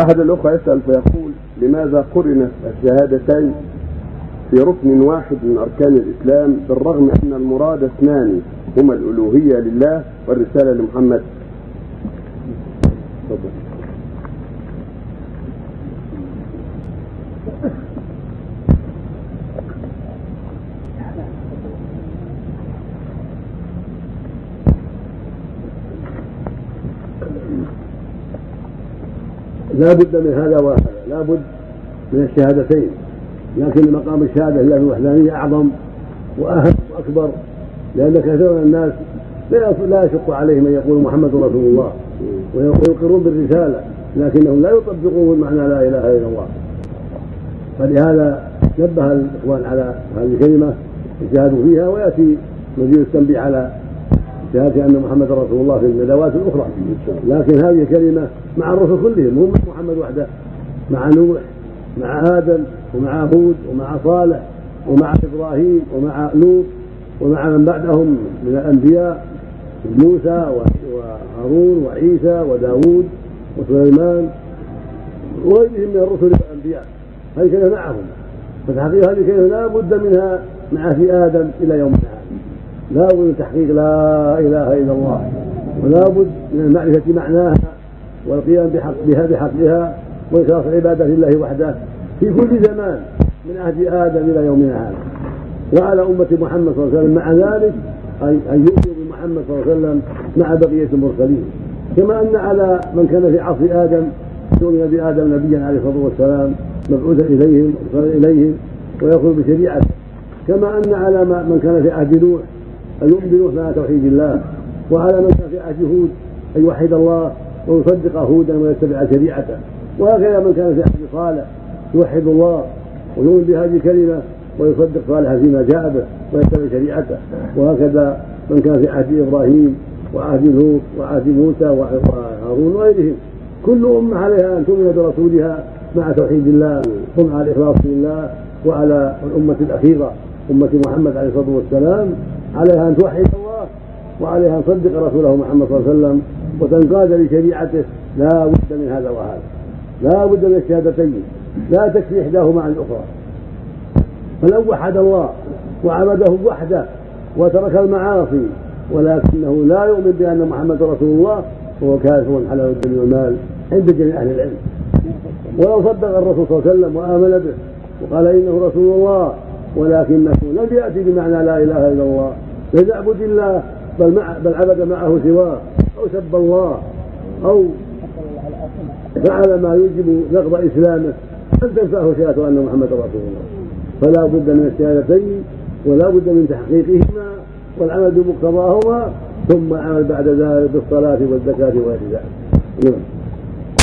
أحد الأخوة يسأل فيقول لماذا قرنت الشهادتين في ركن واحد من أركان الإسلام بالرغم أن المراد اثنان هما الألوهية لله والرسالة لمحمد؟ لا بد من هذا وهذا لا بد من الشهادتين لكن مقام الشهادة لله الوحدانية أعظم وأهم وأكبر لأن كثير من الناس لا لا يشق عليهم أن يقولوا محمد رسول الله ويقرون بالرسالة لكنهم لا يطبقون معنى لا إله إلا الله. فلهذا نبه الإخوان على هذه الكلمة يجاهدوا فيها ويأتي مزيد التنبيه على شهادة أن محمد رسول الله في الندوات الأخرى. لكن هذه الكلمة مع الرسل كلهم مو محمد وحده مع نوح مع آدم ومع هود ومع صالح ومع إبراهيم ومع لوط ومع من بعدهم من الأنبياء موسى وهارون وعيسى وداود وسليمان وغيرهم من الرسل والأنبياء. هذه كلمة معهم. فتحقيق هذه الكلمة لا بد منها مع في آدم إلى يوم هذا لا بد من تحقيق لا إله إلا الله ولا بد من المعرفة معناها والقيام بحق بها بحقها وإخلاص عبادة لله وحده في كل زمان من عهد آدم إلى يومنا هذا. وعلى أمة محمد صلى الله عليه وسلم مع ذلك أن يؤمنوا بمحمد صلى الله عليه وسلم مع بقية المرسلين. كما أن على من كان في عصر آدم يؤمن بآدم نبيا عليه الصلاة والسلام مبعوثا إليهم إليهم ويأخذ بشريعته. كما أن على من كان في عهد نوح أن يؤمن مع توحيد الله. وعلى من كان في عهد هود أن يوحد الله ويصدق هودا ويتبع شريعته. وهكذا من كان في عهد صالح يوحد الله ويؤمن بهذه الكلمة ويصدق صالحا فيما جاء به ويتبع شريعته. وهكذا من كان في عهد إبراهيم وعهد لوط وعهد موسى وهارون وغيرهم. كل أمة عليها أن تؤمن برسولها مع توحيد الله ومع الإخلاص لله وعلى الأمة الأخيرة أمة محمد عليه الصلاة والسلام. عليها أن توحد الله وعليها أن تصدق رسوله محمد صلى الله عليه وسلم وتنقاد لشريعته. لا بد من هذا وهذا. لا بد من الشهادتين. لا تكفي إحداهما عن الأخرى. فلو وحد الله وعبده وحده وترك المعاصي ولكنه لا يؤمن بأن محمد رسول الله فهو كافر على الدم والمال عند جميع أهل العلم. ولو صدق الرسول صلى الله عليه وسلم وآمن به وقال إنه رسول الله ولكنه لم يأتي بمعنى لا إله إلا الله. لم يعبد الله بل, مع بل عبد معه سواه. أو سب الله. أو فعل ما يوجب نقض إسلامه. لم تنفعه شهادة أن محمد رسول الله. فلا بد من الشهادتين ولا بد من تحقيقهما والعمل بمقتضاهما ثم العمل بعد ذلك بالصلاة والزكاة وغير ذلك نعم.